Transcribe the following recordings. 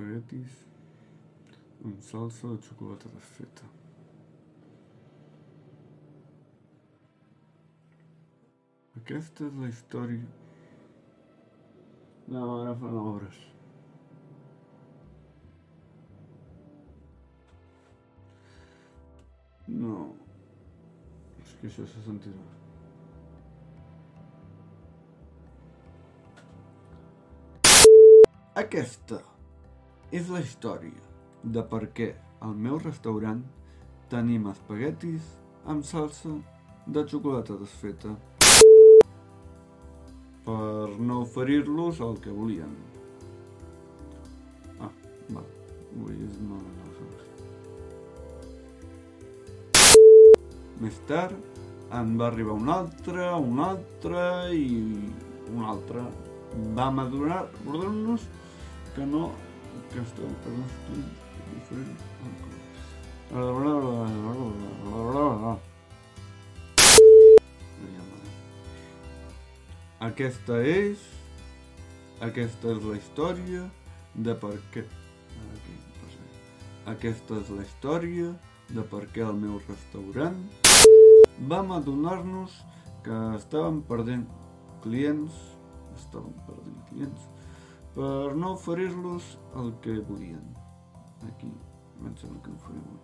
espaguetis amb salsa de xocolata desfeta. Aquesta és la història... No, ara fan obres. No. És que això se sentirà. Aquesta és la història de per què al meu restaurant tenim espaguetis amb salsa de xocolata desfeta per no oferir-los el que volien. Ah, va, avui és hores. Més tard en va arribar un altre, un altre i un altre. Vam adonar-nos que no... per no Aquesta és... Aquesta és la història de per què... Aquesta és la història de per què al meu restaurant vam adonar-nos que estàvem perdent clients, estàvem perdent clients, per no oferir-los el que volien. Aquí, em sembla que no faré avui.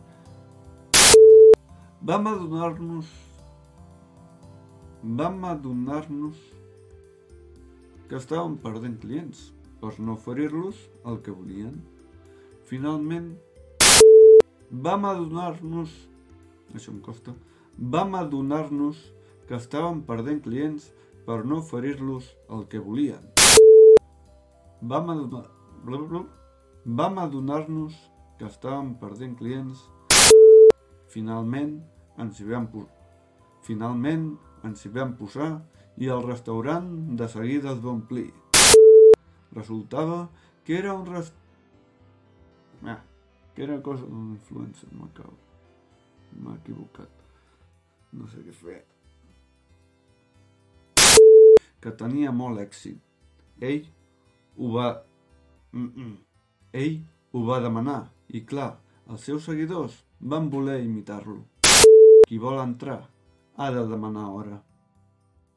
Vam adonar-nos vam adonar-nos que estàvem perdent clients per no oferir-los el que volien. Finalment, vam adonar-nos, això em costa, vam adonar-nos que estàvem perdent clients per no oferir-los el que volien. Vam adonar... Vam adonar-nos que estàvem perdent clients. Finalment ens hi vam posar. Finalment ens hi vam posar i el restaurant de seguida es va omplir. Resultava que era un rest... Ah, que era cosa d'un influencer, m'acabo. M'ha equivocat. No sé què fer. Que tenia molt èxit. Ell ho va... Mm -mm. Ell ho va demanar i clar, els seus seguidors van voler imitar-lo. Qui vol entrar ha de demanar hora.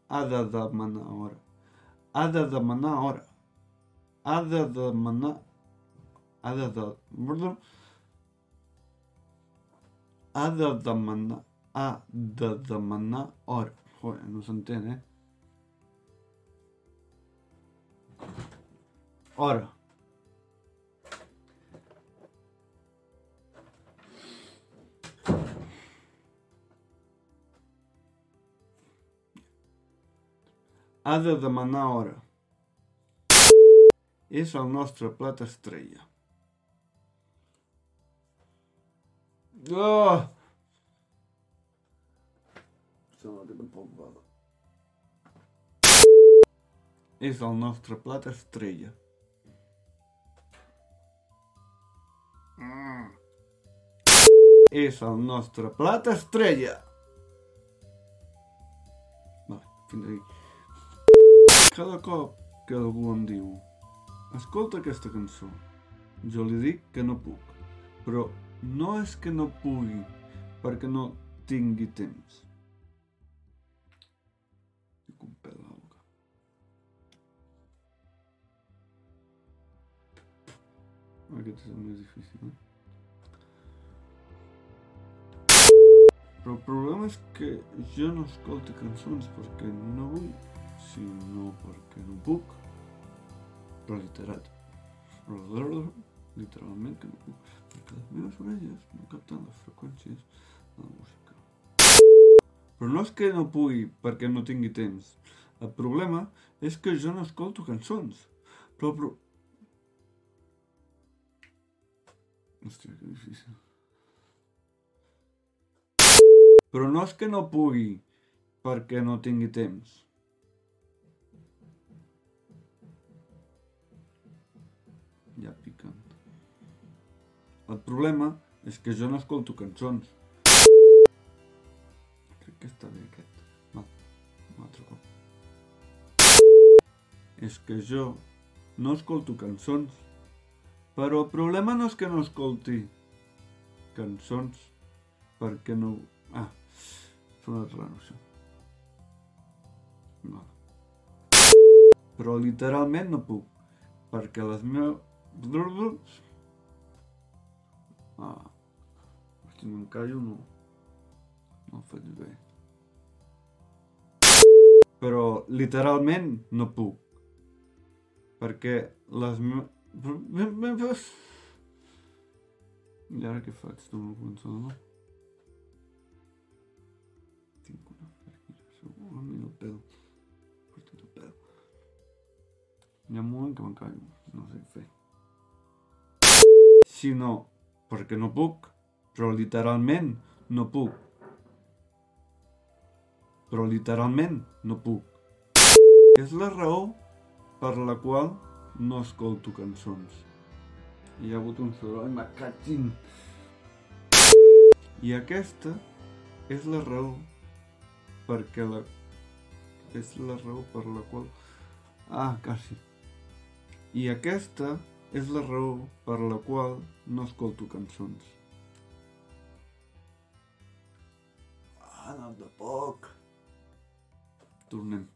Ha de demanar hora. Ha de demanar hora. Ha de demanar... Ha de... de... Ha de demanar... Ha de demanar hora. Joder, no s'entén, eh? Hora. Ha de demanar hora. És el nostre plat estrella. Oh! Sembla que tampoc va. És el Mm. És el nostre plat estrella. Va, fins aquí. Cada cop que algú em diu escolta aquesta cançó, jo li dic que no puc, però no és que no pugui perquè no tingui temps. Aquest és el més difícil, eh? Però el problema és que jo no escolto cançons perquè no vull sinó perquè no puc. Però literat. Literalment que no puc. Perquè les meves orelles no capten les freqüències de la música. Però no és que no pugui perquè no tingui temps. El problema és que jo no escolto cançons. Però... Hòstia, que difícil. Però no és que no pugui perquè no tingui temps. ja piquen. El problema és que jo no escolto cançons. Crec que està bé aquest. Va, un altre cop. És que jo no escolto cançons Però el problema no és que no escolti cançons, perquè no... Ah, sonat raro, això. No. Però literalment no puc, perquè les meves... Ah, si m'encallo no... No faig bé. Però literalment no puc. Perquè les meves... I ara què faig? Tu no cançó, no? Tinc una fàquira, segur, a mi no pedo. Porta't el pedo. Hi ha un moment que m'encallo, no sé fer. Si no, perquè no puc, però literalment no puc. Però literalment no puc. És la raó per la qual no escolto cançons. Hi ha hagut un soroll, me cagin. I aquesta és la raó perquè la... És la raó per la qual... Ah, quasi. I aquesta és la raó per la qual no escolto cançons. Ah, no, de poc. Tornem.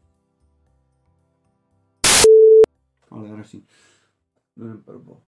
Ahora, ahora sí. No.